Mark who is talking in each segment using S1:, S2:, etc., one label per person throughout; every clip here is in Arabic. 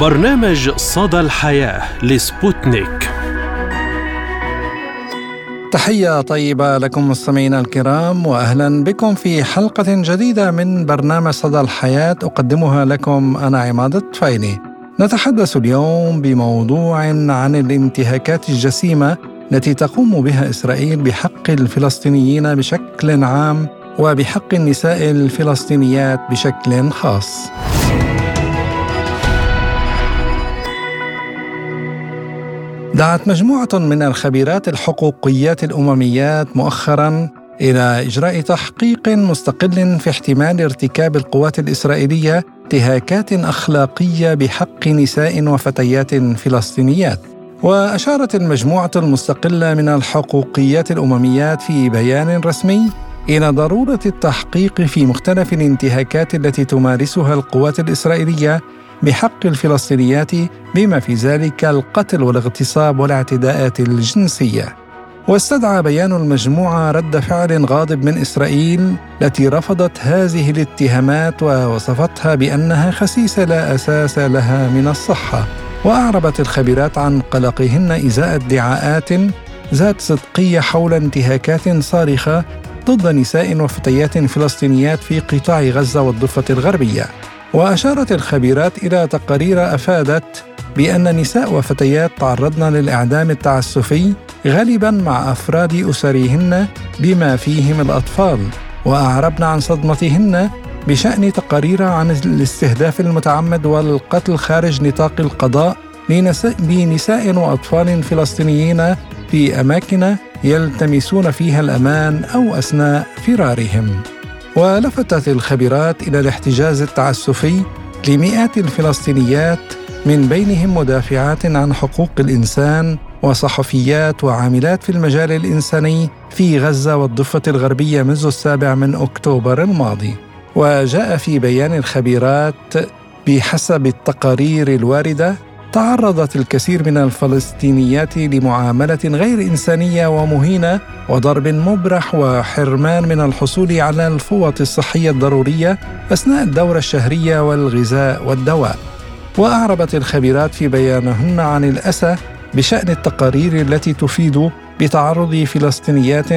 S1: برنامج صدى الحياة لسبوتنيك
S2: تحية طيبة لكم مستمعينا الكرام واهلا بكم في حلقة جديدة من برنامج صدى الحياة أقدمها لكم أنا عماد الطفيلي. نتحدث اليوم بموضوع عن الانتهاكات الجسيمة التي تقوم بها إسرائيل بحق الفلسطينيين بشكل عام وبحق النساء الفلسطينيات بشكل خاص. دعت مجموعة من الخبيرات الحقوقيات الأمميات مؤخرا إلى إجراء تحقيق مستقل في احتمال ارتكاب القوات الإسرائيلية انتهاكات أخلاقية بحق نساء وفتيات فلسطينيات. وأشارت المجموعة المستقلة من الحقوقيات الأمميات في بيان رسمي إلى ضرورة التحقيق في مختلف الانتهاكات التي تمارسها القوات الإسرائيلية بحق الفلسطينيات بما في ذلك القتل والاغتصاب والاعتداءات الجنسية. واستدعى بيان المجموعه رد فعل غاضب من إسرائيل التي رفضت هذه الاتهامات ووصفتها بأنها خسيسة لا أساس لها من الصحة. وأعربت الخبيرات عن قلقهن إزاء ادعاءات ذات صدقية حول انتهاكات صارخة ضد نساء وفتيات فلسطينيات في قطاع غزة والضفة الغربية. وأشارت الخبيرات إلى تقارير أفادت بأن نساء وفتيات تعرضن للإعدام التعسفي غالبا مع أفراد اسرهن بما فيهم الأطفال وأعربن عن صدمتهن بشأن تقارير عن الاستهداف المتعمد والقتل خارج نطاق القضاء لنساء وأطفال فلسطينيين في أماكن يلتمسون فيها الأمان أو أثناء فرارهم. ولفتت الخبيرات إلى الاحتجاز التعسفي لمئات الفلسطينيات من بينهم مدافعات عن حقوق الإنسان وصحفيات وعاملات في المجال الإنساني في غزة والضفة الغربية منذ السابع من أكتوبر الماضي. وجاء في بيان الخبيرات بحسب التقارير الواردة تعرضت الكثير من الفلسطينيات لمعاملة غير إنسانية ومهينة وضرب مبرح وحرمان من الحصول على الفوط الصحية الضرورية أثناء الدورة الشهرية والغذاء والدواء. وأعربت الخبيرات في بيانهن عن الأسى بشأن التقارير التي تفيد بتعرض فلسطينيات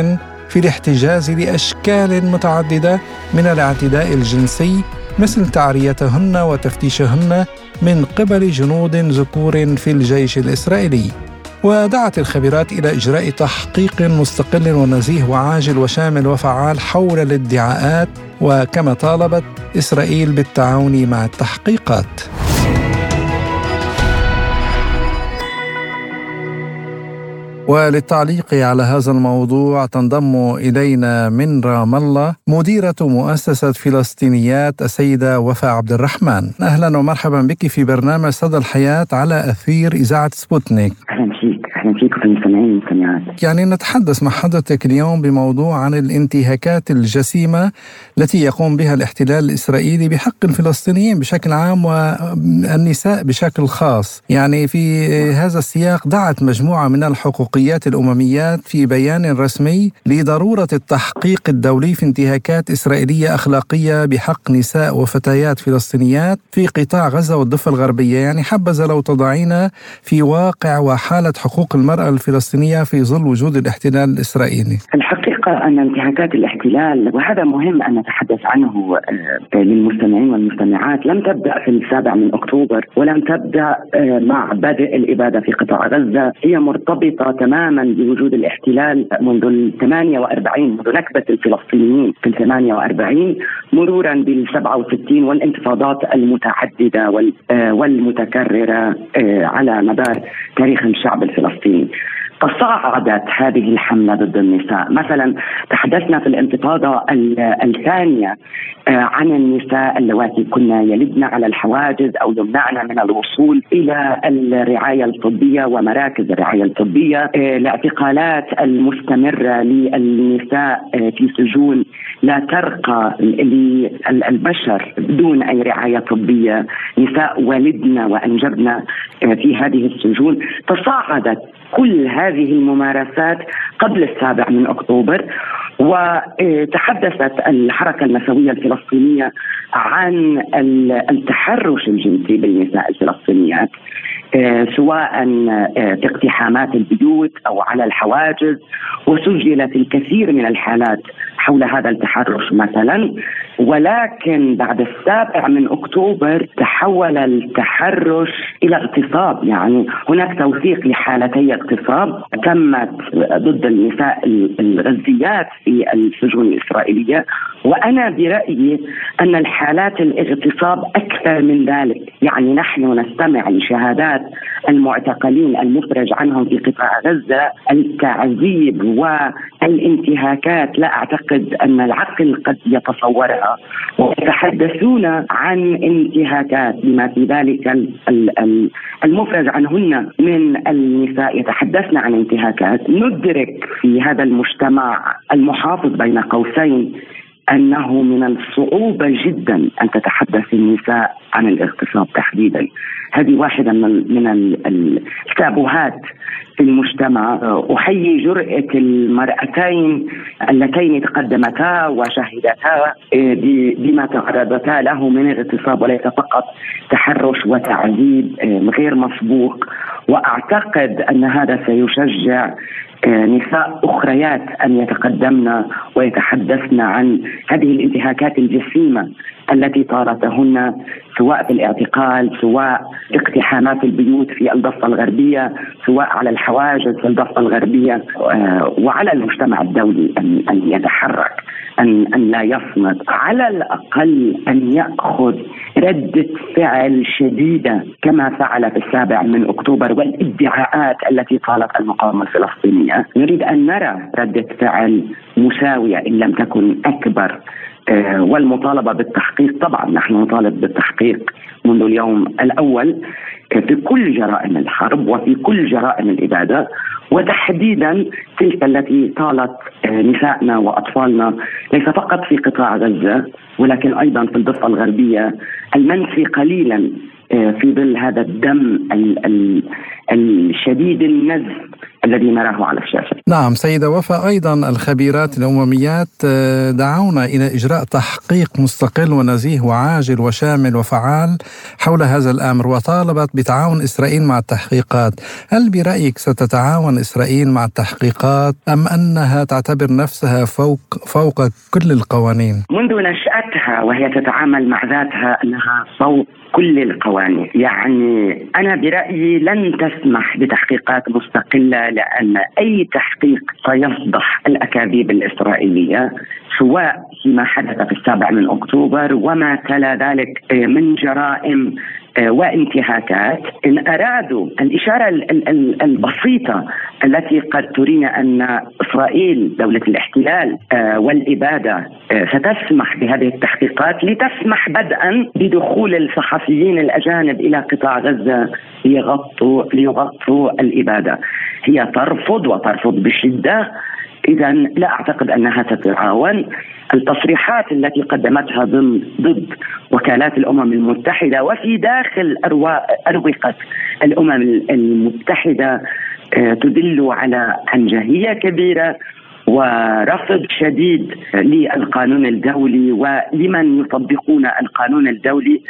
S2: في الاحتجاز لأشكال متعددة من الاعتداء الجنسي مثل تعريتهن وتفتيشهن من قبل جنود ذكور في الجيش الإسرائيلي. ودعت الخبيرات إلى إجراء تحقيق مستقل ونزيه وعاجل وشامل وفعال حول الادعاءات وكما طالبت إسرائيل بالتعاون مع التحقيقات. وللتعليق على هذا الموضوع تنضم إلينا من رام الله مديرة مؤسسة فلسطينيات السيدة وفاء عبد الرحمن. أهلا ومرحبا بك في برنامج صدى الحياة على أثير إذاعة سبوتنيك.
S3: أهلا فيك أهلا فيكم في المستمعين والمستمعات
S2: يعني نتحدث مع حضرتك اليوم بموضوع عن الانتهاكات الجسيمة التي يقوم بها الاحتلال الإسرائيلي بحق الفلسطينيين بشكل عام والنساء بشكل خاص. يعني في هذا السياق دعت مجموعة من الحقوقيات الأمميات في بيان رسمي لضرورة التحقيق الدولي في انتهاكات إسرائيلية أخلاقية بحق نساء وفتيات فلسطينيات في قطاع غزة والضفة الغربية. يعني حبذا لو تضعينا في واقع وحالة حقوق المرأة الفلسطينية في ظل وجود الاحتلال
S3: الإسرائيلي؟ أن انتهاكات الاحتلال وهذا مهم أن نتحدث عنه آه، للمستمعين والمستمعات. لم تبدأ في السابع من أكتوبر ولم تبدأ آه، مع بدء الإبادة في قطاع غزة. هي مرتبطة تماما بوجود الاحتلال منذ ال 48 منذ نكبة الفلسطينيين في ال 48 مرورا بال 67 والانتفاضات المتعددة آه، والمتكررة على مدار تاريخ الشعب الفلسطيني. تصاعدت هذه الحملة ضد النساء، مثلا تحدثنا في الانتفاضه الثانية آه، عن النساء اللواتي كنا يلدن على الحواجز أو يمنعن من الوصول إلى الرعاية الطبية ومراكز الرعاية الطبية، آه، الاعتقالات المستمرة للنساء آه، في سجون لا ترقى للبشر بدون أي رعاية طبية، نساء ولدن وأنجبن في هذه السجون، تصاعدت كل هذه الممارسات قبل السابع من أكتوبر وتحدثت الحركة النسوية الفلسطينية عن التحرش الجنسي بالنساء الفلسطينيات آه، سواء آه، في اقتحامات البيوت أو على الحواجز وسجلت الكثير من الحالات حول هذا التحرش مثلا. ولكن بعد السابع من أكتوبر تحول التحرش إلى اغتصاب. يعني هناك توثيق لحالتي اغتصاب تمت ضد النساء الغزيات في السجون الإسرائيلية. وأنا برأيي أن الحالات الاغتصاب أكثر من ذلك. يعني نحن نستمع لشهادات المعتقلين المفرج عنهم في قطاع غزة التعذيب والانتهاكات. لا أعتقد أن العقل قد يتصورها ويتحدثون عن انتهاكات بما في ذلك المفرج عنهن من النساء. يتحدثن عن انتهاكات. ندرك في هذا المجتمع المحافظ بين قوسين أنه من الصعوبة جدا أن تتحدث النساء عن الاغتصاب تحديدا. هذه واحدة من من التابوهات في المجتمع. أحيي جرأة المرأتين اللتين تقدمتا وشهدتا بما تعرضتا له من اغتصاب وليس فقط تحرش وتعذيب غير مسبوق. وأعتقد أن هذا سيشجع نساء أخريات أن يتقدمن ويتحدثن عن هذه الانتهاكات الجسيمة التي طالتهن سواء في الاعتقال سواء اقتحامات البيوت في الضفة الغربية سواء على الحواجز في الضفة الغربية آه، وعلى المجتمع الدولي ان أن يتحرك ان أن لا يصمت على الأقل أن يأخذ ردة فعل شديدة كما فعل في السابع من أكتوبر والادعاءات التي طالت المقاومة الفلسطينيه نريد أن نرى رده فعل مساوية إن لم تكن أكبر. آه، والمطالبة بالتحقيق طبعا نحن نطالب بالتحقيق منذ اليوم الأول في كل جرائم الحرب وفي كل جرائم الإبادة وتحديدا تلك التي طالت آه، نسائنا وأطفالنا ليس فقط في قطاع غزة ولكن أيضا في الضفة الغربية. المنسي قليلا آه، في ظل هذا الدم الشديد النزف الذي نراه على الشاشة.
S2: نعم سيدة وفاء أيضا الخبيرات الأمميات آه، دعونا إلى إجراء تحقيق مستقل ونزيه وعاجل وشامل وفعال حول هذا الأمر وطالبت بتعاون إسرائيل مع التحقيقات، هل برأيك ستتعاون إسرائيل مع التحقيقات أم أنها تعتبر نفسها فوق فوق كل القوانين؟
S3: منذ نشأتها وهي تتعامل مع ذاتها أنها فوق كل القوانين. يعني أنا برأيي لن تسمح بتحقيقات مستقلة لأن أي تحقيق سيفضح الأكاذيب الإسرائيلية سواء فيما حدث في السابع من أكتوبر وما تلا ذلك من جرائم آه، وانتهاكات. إن أرادوا الإشارة البسيطة التي قد ترينا أن إسرائيل دولة الاحتلال آه، والإبادة آه، ستسمح بهذه التحقيقات لتسمح بدءا بدخول الصحفيين الأجانب إلى قطاع غزة ليغطوا ليغطوا الإبادة. هي ترفض وترفض بشدة اذا لا أعتقد أنها ستتعاون التصريحات التي قدمتها ضد وكالات الأمم المتحدة وفي داخل أروقة الأمم المتحدة آه، تدل على عنجهيه كبيرة ورفض شديد للقانون الدولي ولمن يطبقون القانون الدولي.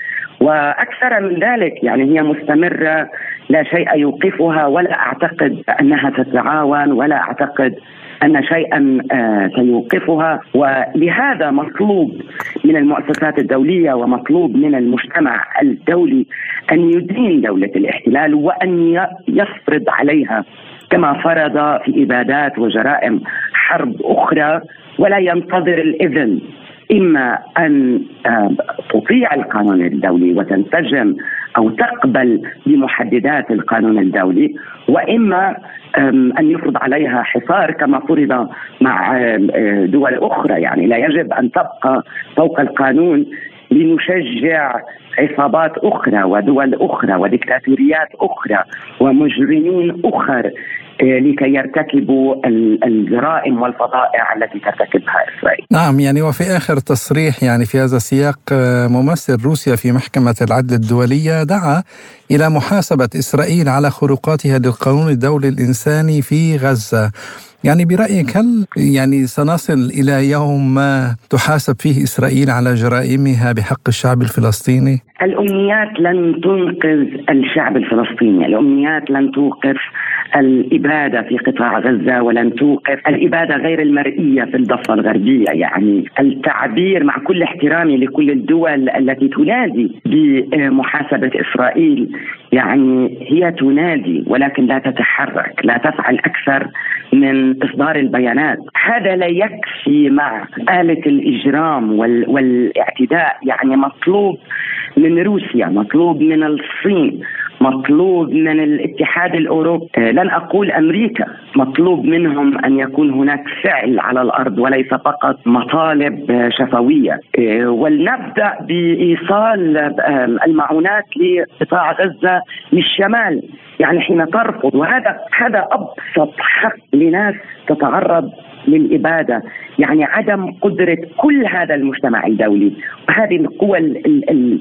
S3: وأكثر من ذلك يعني هي مستمرة لا شيء يوقفها ولا أعتقد أنها تتعاون ولا أعتقد أن شيئا آه، سيوقفها. ولهذا مطلوب من المؤسسات الدولية ومطلوب من المجتمع الدولي أن يدين دولة الاحتلال وأن يفرض عليها كما فرض في إبادات وجرائم حرب أخرى. ولا ينتظر الإذن إما أن آه، تطيع القانون الدولي وتنسجم أو تقبل بمحددات القانون الدولي وإما أن يفرض عليها حصار كما فرض مع دول أخرى. يعني لا يجب أن تبقى فوق القانون لنشجع عصابات أخرى ودول أخرى وديكتاتوريات أخرى ومجرمين أخر. لكي يرتكبوا الجرائم والفظائع التي ترتكبها إسرائيل.
S2: نعم يعني وفي آخر تصريح يعني في هذا السياق ممثل روسيا في محكمة العدل الدولية دعا إلى محاسبة إسرائيل على خروقاتها للقانون الدولي الإنساني في غزة. يعني برأيك هل يعني سنصل إلى يوم ما تحاسب فيه إسرائيل على جرائمها بحق الشعب الفلسطيني؟
S3: الأمنيات لن تنقذ الشعب الفلسطيني الأمنيات لن توقف الإبادة في قطاع غزة ولن توقف الإبادة غير المرئية في الضفة الغربية يعني التعبير مع كل احترامي لكل الدول التي تنادي بمحاسبة إسرائيل يعني هي تنادي ولكن لا تتحرك لا تفعل أكثر من إصدار البيانات. هذا لا يكفي مع آلة الإجرام والإعتداء. يعني مطلوب من روسيا مطلوب من الصين مطلوب من الاتحاد الأوروبي. آه، لن أقول أمريكا. مطلوب منهم أن يكون هناك فعل على الأرض وليس فقط مطالب آه، شفوية. آه، ولنبدأ بإيصال المعونات لقطاع غزة للشمال يعني حين ترفض. وهذا هذا أبسط حق لناس تتعرض للإبادة يعني عدم قدرة كل هذا المجتمع الدولي. وهذه القوى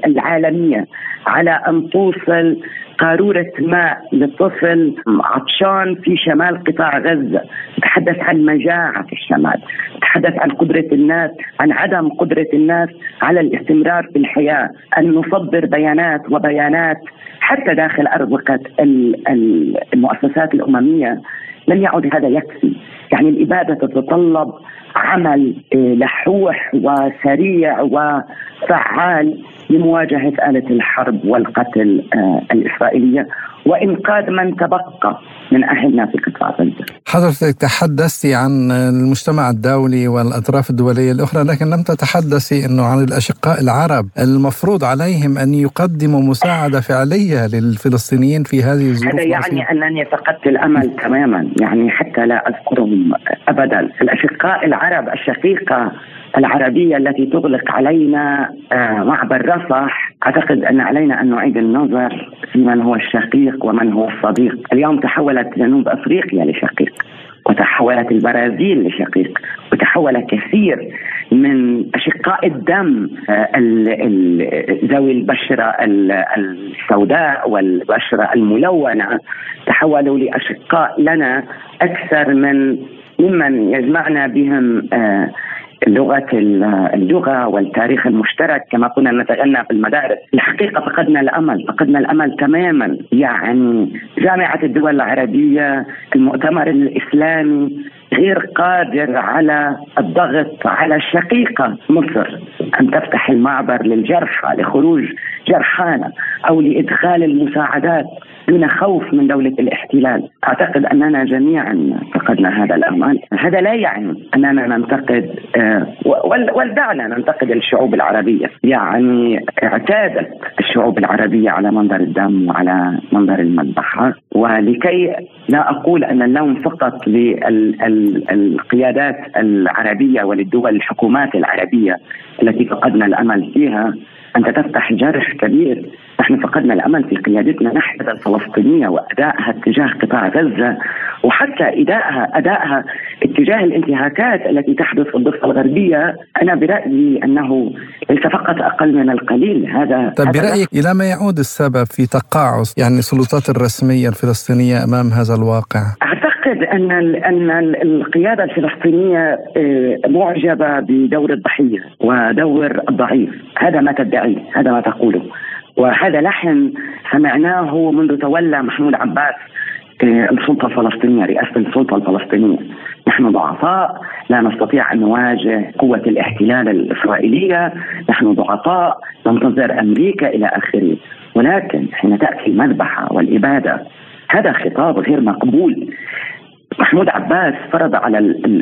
S3: العالمية على أن توصل قارورة ماء لطفل عطشان في شمال قطاع غزة. تحدث عن مجاعة في الشمال. تحدث عن قدرة الناس عن عدم قدرة الناس على الاستمرار في الحياة. أن نصدر بيانات وبيانات. حتى داخل أرزقة المؤسسات الأممية لم يعد هذا يكفي. يعني الإبادة تتطلب عمل آه، لحوح وسريع وفعال. لمواجهة آلة الحرب والقتل آه، الإسرائيلية وإنقاذ من تبقى من أهلنا في قطاع غزة.
S2: حضرتك تحدثت عن المجتمع الدولي والأطراف الدولية الأخرى لكن لم تتحدثي أنه عن الأشقاء العرب. المفروض عليهم أن يقدموا مساعدة فعلية للفلسطينيين في هذه الظروف
S3: هذا يعني أنني فقدت الأمل تماما يعني حتى لا أذكرهم أبدا. الأشقاء العرب الشقيقة العربية التي تغلق علينا آه، معبر رفح. أعتقد أن علينا أن نعيد النظر في من هو الشقيق ومن هو الصديق. اليوم تحولت جنوب أفريقيا لشقيق وتحولت البرازيل لشقيق وتحول كثير من أشقاء الدم آه، ذوي البشرة السوداء والبشرة الملونة. تحولوا لأشقاء لنا أكثر من ممن يجمعنا بهم آه لغه اللغة والتاريخ المشترك كما كنا نتغنى في المدارس، الحقيقة فقدنا الأمل، فقدنا الأمل تماما، يعني جامعة الدول العربية، المؤتمر الإسلامي غير قادر على الضغط على الشقيقة مصر أن تفتح المعبر للجرحى لخروج جرحانا أو لإدخال المساعدات. دون خوف من دولة الاحتلال. أعتقد أننا جميعا فقدنا هذا الأمل. هذا لا يعني أننا ننتقد آه، ولدعنا ننتقد الشعوب العربية. يعني اعتادت الشعوب العربية على منظر الدم وعلى منظر المذبحة ولكي لا أقول أن اللوم فقط للقيادات العربية وللدول الحكومات العربية التي فقدنا الأمل فيها. أنت تفتح جرح كبير نحن فقدنا الأمل في قيادتنا نحن الفلسطينية وأدائها تجاه قطاع غزة وحتى أدائها أدائها اتجاه الانتهاكات التي تحدث في الضفة الغربية أنا برأيي أنه ليس فقط أقل من القليل هذا
S2: طيب برأيك إلى ما يعود السبب في تقاعس يعني السلطات الرسمية الفلسطينية أمام هذا الواقع؟
S3: أعتقد أن أن القيادة الفلسطينية آه، معجبة بدور الضحية ودور الضعيف، هذا ما تدعيه، هذا ما تقوله. وهذا لحن سمعناه منذ تولى محمود عباس آه، السلطة الفلسطينية رئاسة السلطة الفلسطينية. نحن ضعفاء لا نستطيع أن نواجه قوة الاحتلال الإسرائيلية. نحن ضعفاء ننتظر أمريكا إلى آخره. ولكن حين تأتي المذبحة والإبادة هذا خطاب غير مقبول. محمود عباس فرض على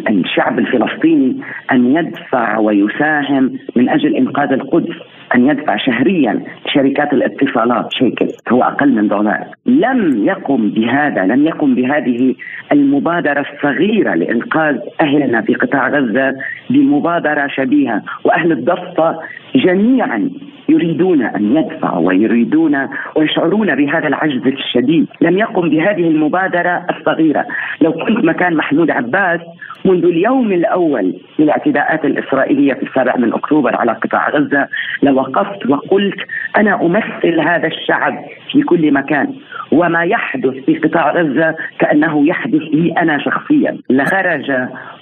S3: الشعب الفلسطيني أن يدفع ويساهم من أجل إنقاذ القدس. أن يدفع شهريا شركات الاتصالات شيكل هو أقل من دولار. لم يقم بهذا لم يقم بهذه المبادرة الصغيرة لإنقاذ أهلنا في قطاع غزة بمبادرة شبيهة. وأهل الضفة جميعا يريدون أن يدفعوا ويريدون ويشعرون بهذا العجز الشديد، لم يقم بهذه المبادرة الصغيرة، لو كنت مكان محمود عباس منذ اليوم الأول للاعتداءات الإسرائيلية في السابع من أكتوبر على قطاع غزة لوقفت وقلت أنا أمثل هذا الشعب. في كل مكان. وما يحدث في قطاع غزة كأنه يحدث لي أنا شخصيا. لخرج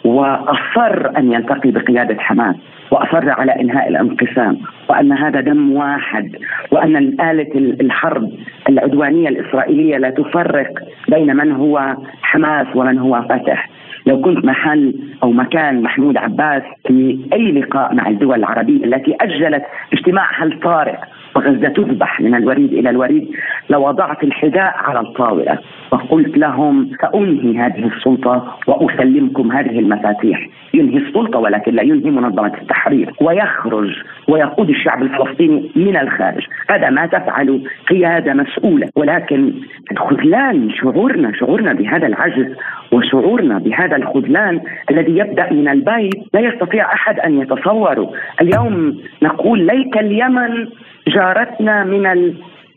S3: وأصر أن يلتقي بقيادة حماس وأصر على إنهاء الانقسام وأن هذا دم واحد وأن الاله الحرب العدوانية الإسرائيلية لا تفرق بين من هو حماس ومن هو فتح. لو كنت محل أو مكان محمود عباس في أي لقاء مع الدول العربية التي أجلت اجتماعها الطارئ وغزه تذبح من الوريد إلى الوريد لوضعت الحذاء على الطاولة. وقلت لهم سأنهي هذه السلطة وأسلمكم هذه المفاتيح. ينهي السلطة ولكن لا ينهي منظمة التحرير. ويخرج ويقود الشعب الفلسطيني من الخارج. هذا ما تفعل قيادة مسؤولة. ولكن خذلان شعورنا شعورنا بهذا العجز وشعورنا بهذا الخذلان الذي يبدأ من البيت. لا يستطيع أحد أن يتصوره. اليوم نقول ليت اليمن جارتنا من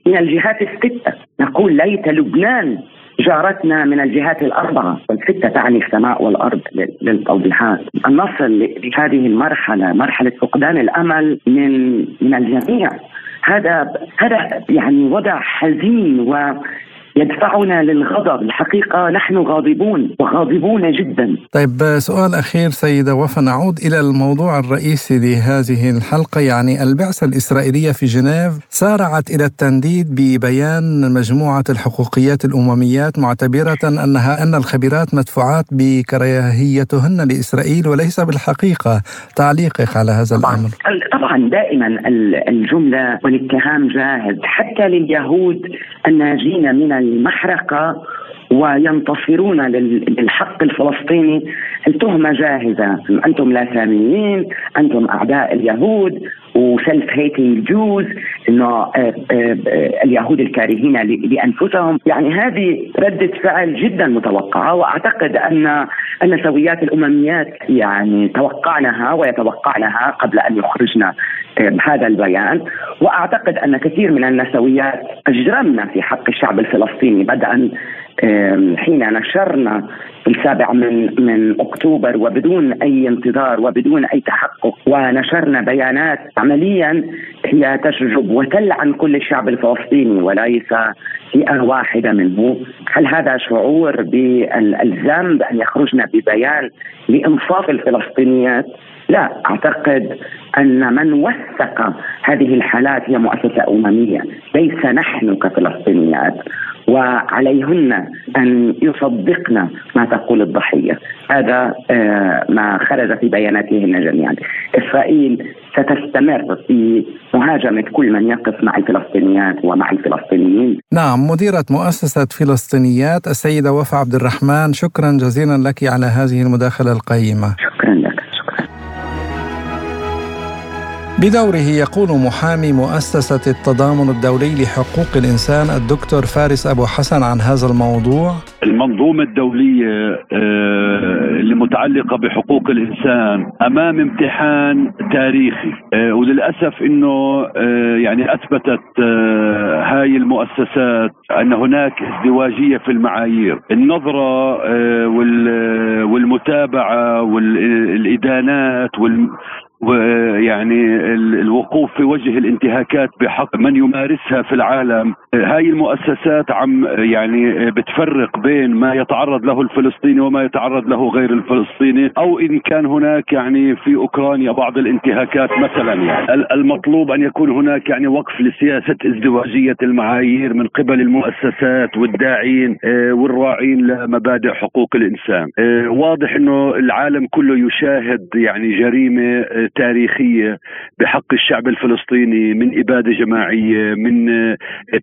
S3: من الجهات الستة. نقول ليت لبنان جارتنا من الجهات الأربعة. والستة تعني السماء والأرض للتوضيحات أن نصل لهذه المرحلة مرحلة فقدان الأمل من من الجميع. هذا هذا يعني وضع حزين و يدفعنا للغضب. الحقيقة نحن غاضبون وغاضبون جدا.
S2: طيب سؤال أخير سيدة وفا نعود إلى الموضوع الرئيسي لهذه الحلقة. يعني البعثة الإسرائيلية في جنيف سارعت إلى التنديد ببيان مجموعة الحقوقيات الأمميات معتبرة أنها أن الخبيرات مدفوعات بكراهيتهن لإسرائيل وليس بالحقيقة تعليقك على هذا
S3: طبعا.
S2: الأمر.
S3: طبعا دائما الجملة والاتهام جاهز. حتى لليهود الناجين من المحرقة وينتصرون للحق الفلسطيني. التهمة جاهزة أنتم لا ساميين أنتم أعداء اليهود. وسيلف هيتنج جوز إنه آه، آه، اليهود الكارهين لأنفسهم. يعني هذه ردة فعل جدا متوقعة. وأعتقد أن النسويات الأمميات يعني توقعناها ويتوقعنها قبل أن يخرجنا آه، هذا البيان. وأعتقد أن كثير من النسويات اجرمنا في حق الشعب الفلسطيني بدءا حين نشرنا السابع من من أكتوبر وبدون أي انتظار وبدون أي تحقق ونشرنا بيانات عمليا هي تشجب وتلعن كل الشعب الفلسطيني وليس فئة واحدة منه، هل هذا شعور بالذنب أن يخرجنا ببيان لإنصاف الفلسطينيات؟ لا أعتقد أن من وثق هذه الحالات هي مؤسسة أممية، ليس نحن كفلسطينيات، وعليهن أن يصدقن ما تقول الضحية. هذا آه، ما خرج في بياناتهن جميعا. إسرائيل ستستمر في مهاجمة كل من يقف مع الفلسطينيات ومع الفلسطينيين.
S2: نعم مديرة مؤسسة فلسطينيات السيدة وفاء عبد الرحمن شكرا جزيلا لك على هذه المداخلة القيمة.
S3: شكرا لك
S2: بدوره يقول محامي مؤسسة التضامن الدولي لحقوق الإنسان الدكتور فارس أبو حسن عن هذا الموضوع.
S4: المنظومة الدولية آه، المتعلقة بحقوق الإنسان أمام امتحان تاريخي آه، وللأسف أنه آه، يعني أثبتت هاي المؤسسات أن هناك ازدواجية في المعايير. النظرة والمتابعة والإدانات ويعني الوقوف في وجه الانتهاكات بحق من يمارسها في العالم. هاي المؤسسات عم يعني بتفرق بين ما يتعرض له الفلسطيني وما يتعرض له غير الفلسطيني أو إن كان هناك يعني في أوكرانيا بعض الانتهاكات مثلا يعني. المطلوب أن يكون هناك يعني وقف لسياسة ازدواجية المعايير من قبل المؤسسات والداعين آه، والراعين لمبادئ حقوق الإنسان. آه، واضح إنه العالم كله يشاهد يعني جريمة آه، تاريخية بحق الشعب الفلسطيني من إبادة جماعية من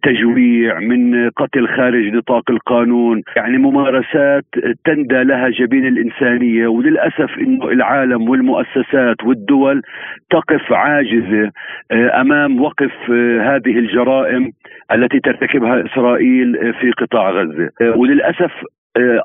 S4: تجويع من قتل خارج نطاق القانون. يعني ممارسات تندى لها جبين الإنسانية وللأسف إنه العالم والمؤسسات والدول تقف عاجزة آه، أمام وقف آه، هذه الجرائم التي ترتكبها إسرائيل في قطاع غزة. آه، وللأسف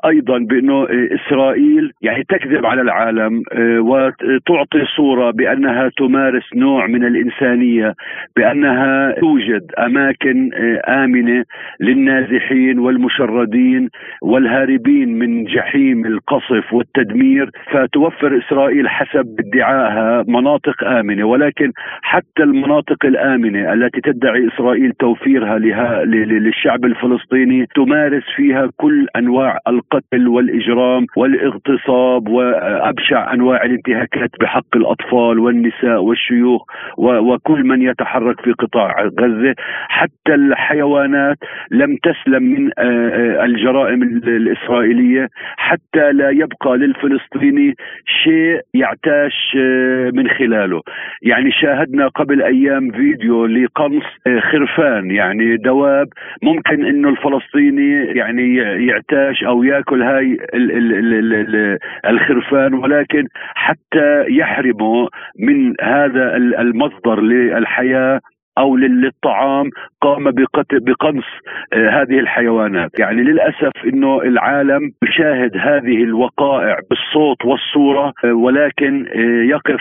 S4: أيضا بأنه إسرائيل يعني تكذب على العالم وتعطي صورة بأنها تمارس نوع من الإنسانية بأنها توجد أماكن آمنة للنازحين والمشردين والهاربين من جحيم القصف والتدمير فتوفر إسرائيل حسب ادعائها مناطق آمنة. ولكن حتى المناطق الآمنة التي تدعي إسرائيل توفيرها للشعب الفلسطيني تمارس فيها كل أنواع القتل والإجرام والإغتصاب وأبشع أنواع الانتهاكات بحق الأطفال والنساء والشيوخ وكل من يتحرك في قطاع غزة. حتى الحيوانات لم تسلم من آه، آه، الجرائم الإسرائيلية. حتى لا يبقى للفلسطيني شيء يعتاش آه، من خلاله. يعني شاهدنا قبل أيام فيديو لقنص خرفان يعني دواب. ممكن إنه الفلسطيني يعني يعتاش أو يأكل هاي الخرفان ولكن حتى يحرمه من هذا المصدر للحياة أو للطعام قام بقنص آه، هذه الحيوانات. يعني للأسف إنه العالم يشاهد هذه الوقائع بالصوت والصورة آه، ولكن آه، يقف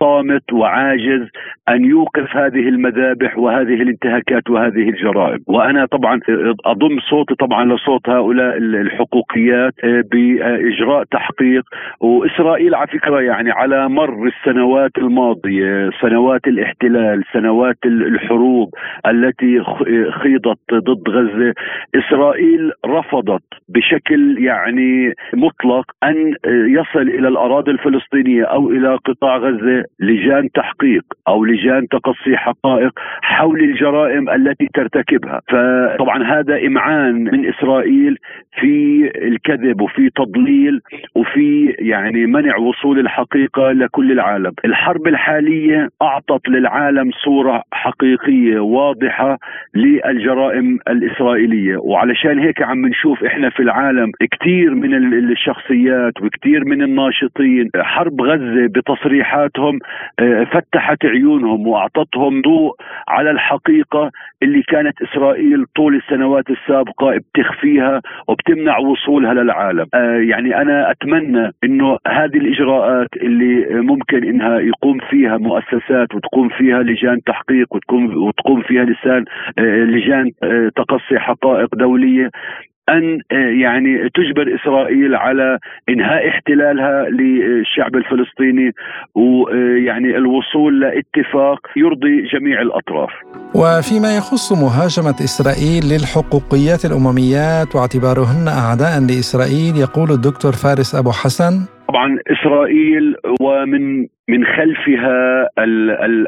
S4: صامت وعاجز أن يوقف هذه المذابح وهذه الانتهاكات وهذه الجرائم. وأنا طبعا أضم صوتي طبعا لصوت هؤلاء الحقوقيات بإجراء تحقيق. وإسرائيل على فكرة يعني على مر السنوات الماضية سنوات الاحتلال سنوات الحروب التي خيضت ضد غزة. إسرائيل رفضت بشكل يعني مطلق أن يصل إلى الأراضي الفلسطينية أو إلى قطاع غزة لجان تحقيق أو لجان تقصي حقائق حول الجرائم التي ترتكبها. فطبعا هذا إمعان من إسرائيل في الكذب وفي تضليل وفي يعني منع وصول الحقيقة لكل العالم. الحرب الحالية أعطت للعالم صورة حقيقية واضحة للجرائم الإسرائيلية. وعلشان هيك عم نشوف إحنا في العالم كثير من الشخصيات وكثير من الناشطين. حرب غزة بتصريحاتهم آه، فتحت عيونهم وأعطتهم ضوء على الحقيقة اللي كانت إسرائيل طول السنوات السابقة بتخفيها وبتمنع وصولها للعالم. آه، يعني أنا أتمنى إنه هذه الإجراءات اللي ممكن إنها يقوم فيها مؤسسات وتقوم فيها لجان تحقيق وتقوم وتقوم فيها لسان آه، لجان آه، تقصي حقائق دولية أن يعني تجبر إسرائيل على إنهاء احتلالها للشعب الفلسطيني ويعني الوصول لاتفاق يرضي جميع الأطراف.
S2: وفيما يخص مهاجمة إسرائيل للحقوقيات الأمميات واعتبارهن أعداء لإسرائيل يقول الدكتور فارس أبو حسن
S4: طبعا إسرائيل ومن من خلفها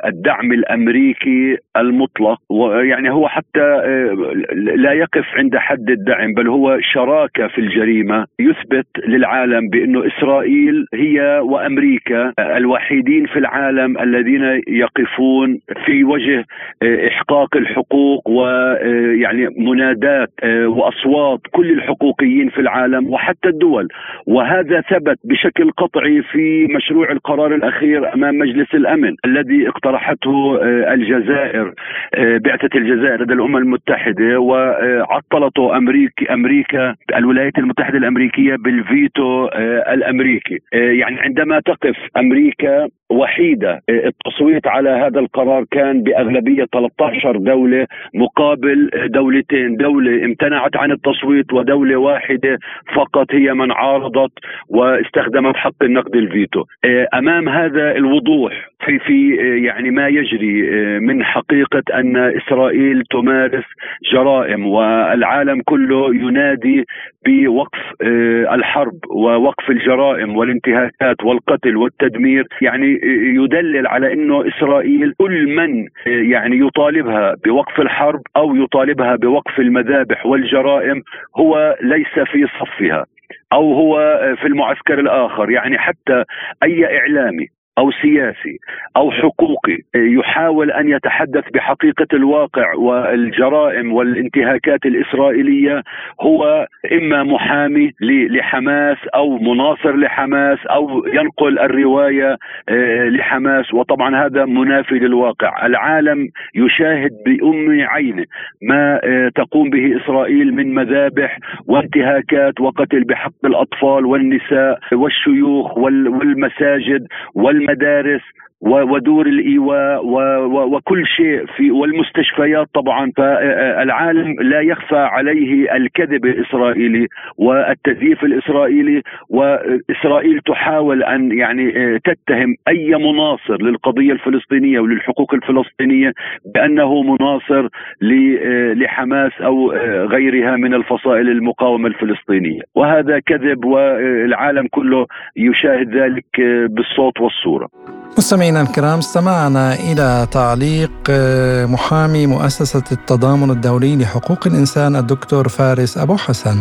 S4: الدعم الأمريكي المطلق ويعني هو حتى آه، لا يقف عند حد الدعم بل هو شراكة في الجريمة. يثبت للعالم بأنه إسرائيل هي وأمريكا الوحيدين في العالم الذين يقفون في وجه آه، إحقاق الحقوق ويعني آه، منادات وأصوات كل الحقوقيين في العالم وحتى الدول. وهذا ثبت بشكل قطعي في مشروع القرار الأخير الاخير أمام مجلس الأمن الذي اقترحته آه، الجزائر آه، بعثة الجزائر لدى الأمم المتحدة وعطلته أمريكا أمريكا الولايات المتحدة الأمريكية بالفيتو آه، الأمريكي. يعني عندما تقف أمريكا وحيدة التصويت على هذا القرار كان بأغلبية 13 دولة مقابل دولتين، دولة امتنعت عن التصويت ودولة واحدة فقط هي من عارضت واستخدمت حق النقد الفيتو. أمام هذا الوضوح في في يعني ما يجري من حقيقة أن إسرائيل تمارس جرائم والعالم كله ينادي بوقف الحرب ووقف الجرائم والانتهاكات والقتل والتدمير يعني يدلل على إنه إسرائيل كل من يعني يطالبها بوقف الحرب أو يطالبها بوقف المذابح والجرائم هو ليس في صفها أو هو في المعسكر الآخر. يعني حتى أي إعلامي أو سياسي أو حقوقي يحاول أن يتحدث بحقيقة الواقع والجرائم والانتهاكات الإسرائيلية هو إما محامي لحماس أو مناصر لحماس أو ينقل الرواية آه، لحماس وطبعا هذا منافي للواقع. العالم يشاهد بأم عينه ما آه، تقوم به إسرائيل من مذابح وانتهاكات وقتل بحق الأطفال والنساء والشيوخ والمساجد my dad is ودور الايواء وكل شيء في والمستشفيات طبعا فالعالم لا يخفى عليه الكذب الإسرائيلي والتزييف الإسرائيلي وإسرائيل تحاول أن يعني تتهم أي مناصر للقضية الفلسطينية وللحقوق الفلسطينية بأنه مناصر لحماس أو غيرها من الفصائل المقاومة الفلسطينية. وهذا كذب والعالم كله يشاهد ذلك بالصوت والصورة.
S2: مستمعينا الكرام استمعنا إلى تعليق آه، محامي مؤسسة التضامن الدولي لحقوق الإنسان الدكتور فارس أبو حسن.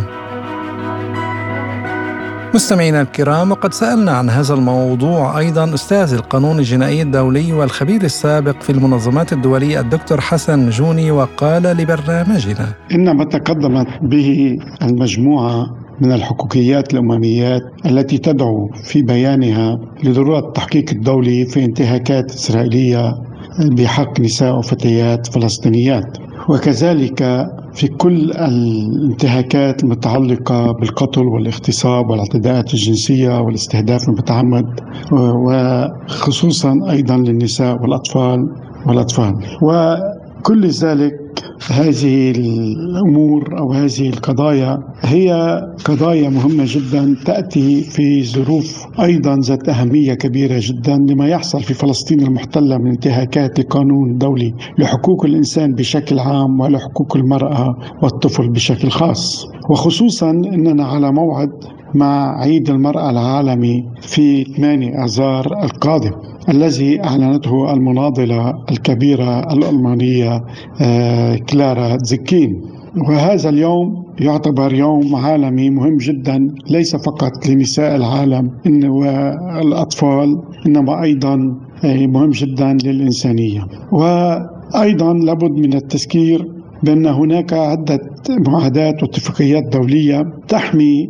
S2: مستمعينا الكرام وقد سألنا عن هذا الموضوع أيضا أستاذ القانون الجنائي الدولي والخبير السابق في المنظمات الدولية الدكتور حسن جوني وقال لبرنامجنا
S5: إن ما تقدمت به المجموعة من الحقوقيات الأمميات التي تدعو في بيانها لضرورة التحقيق الدولي في انتهاكات إسرائيلية بحق نساء وفتيات فلسطينيات. وكذلك في كل الانتهاكات المتعلقة بالقتل والاغتصاب والاعتداءات الجنسية والاستهداف المتعمد وخصوصا أيضا للنساء والأطفال والأطفال. وكل ذلك هذه الأمور أو هذه القضايا هي قضايا مهمة جدا تأتي في ظروف أيضا ذات أهمية كبيرة جدا لما يحصل في فلسطين المحتلة من انتهاكات القانون الدولي لحقوق الإنسان بشكل عام ولحقوق المرأة والطفل بشكل خاص. وخصوصا إننا على موعد مع عيد المرأة العالمي في 8 آذار القادم الذي أعلنته المناضلة الكبيرة الألمانية آه، كلارا زكين. وهذا اليوم يعتبر يوم عالمي مهم جدا ليس فقط لنساء العالم والأطفال إنما أيضا مهم جدا للإنسانية. وأيضا لابد من التذكير بأن هناك عدة معاهدات واتفاقيات دولية تحمي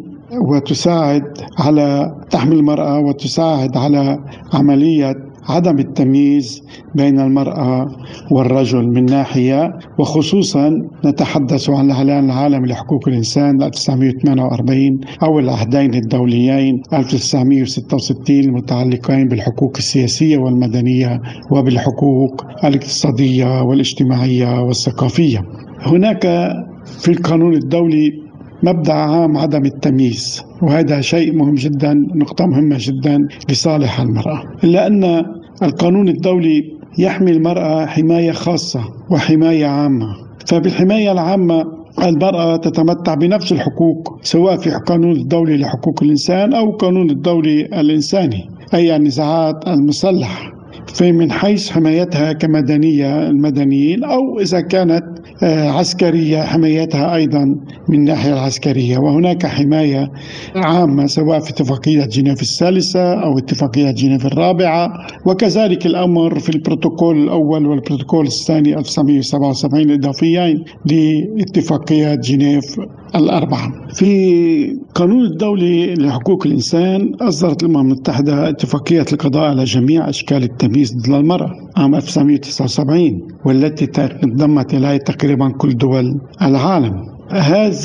S5: وتساعد على تحمي المرأة وتساعد على عملية عدم التمييز بين المرأة والرجل من ناحية وخصوصا نتحدث عن الإعلان العالمي لحقوق الإنسان 1948 أو العهدين الدوليين 1966 المتعلقين بالحقوق السياسية والمدنية وبالحقوق الاقتصادية والاجتماعية والثقافية. هناك في القانون الدولي مبدأ عام عدم التمييز وهذا شيء مهم جدا نقطة مهمة جدا لصالح المرأة. الا ان القانون الدولي يحمي المرأة حماية خاصة وحماية عامة. فبالحماية العامة المرأة تتمتع بنفس الحقوق سواء في القانون الدولي لحقوق الإنسان أو القانون الدولي الإنساني أي النزاعات المسلحة. فمن حيث حمايتها كمدنية المدنيين أو إذا كانت عسكرية حمايتها أيضا من الناحية العسكرية. وهناك حماية عامة سواء في اتفاقية جنيف الثالثة أو اتفاقية جنيف الرابعة. وكذلك الأمر في البروتوكول الأول والبروتوكول الثاني 1977 إضافيين لاتفاقيات جنيف الأربعة. في القانون الدولي لحقوق الإنسان أصدرت الأمم المتحدة اتفاقية القضاء على جميع أشكال التمييز ضد المرأة عام 1979 والتي تضمت إليها تقريبا كل دول العالم.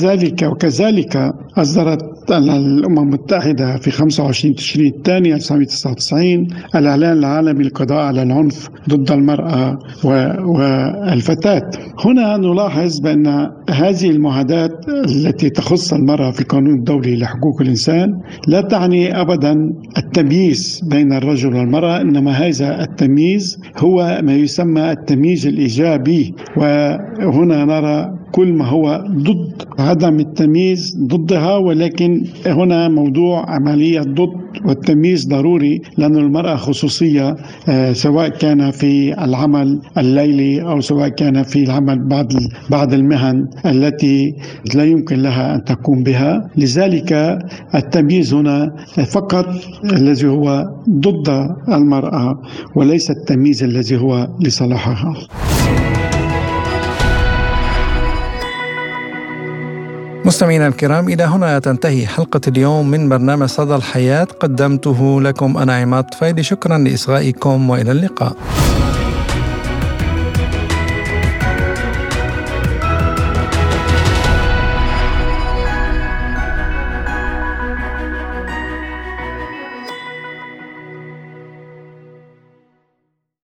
S5: ذلك وكذلك أصدرت الأمم المتحدة في 25 تشرين الثاني 1999 الإعلان العالمي للقضاء على العنف ضد المرأة والفتاة. هنا نلاحظ بأن هذه المعاهدات التي تخص المرأة في القانون الدولي لحقوق الإنسان لا تعني أبدا التمييز بين الرجل والمرأة إنما هذا التمييز هو ما يسمى التمييز الإيجابي. وهنا نرى كل ما هو ضد عدم التمييز ضدها ولكن هنا موضوع عملية ضد والتمييز ضروري لأن المرأة خصوصية آه، سواء كان في العمل الليلي أو سواء كان في العمل بعض بعض المهن التي لا يمكن لها أن تقوم بها. لذلك التمييز هنا فقط الذي هو ضد المرأة وليس التمييز الذي هو لصالحها
S2: مستمعينا الكرام إلى هنا تنتهي حلقة اليوم من برنامج صدى الحياة. قدمته لكم أنا عماد فايلي شكرا لإصغائكم وإلى اللقاء.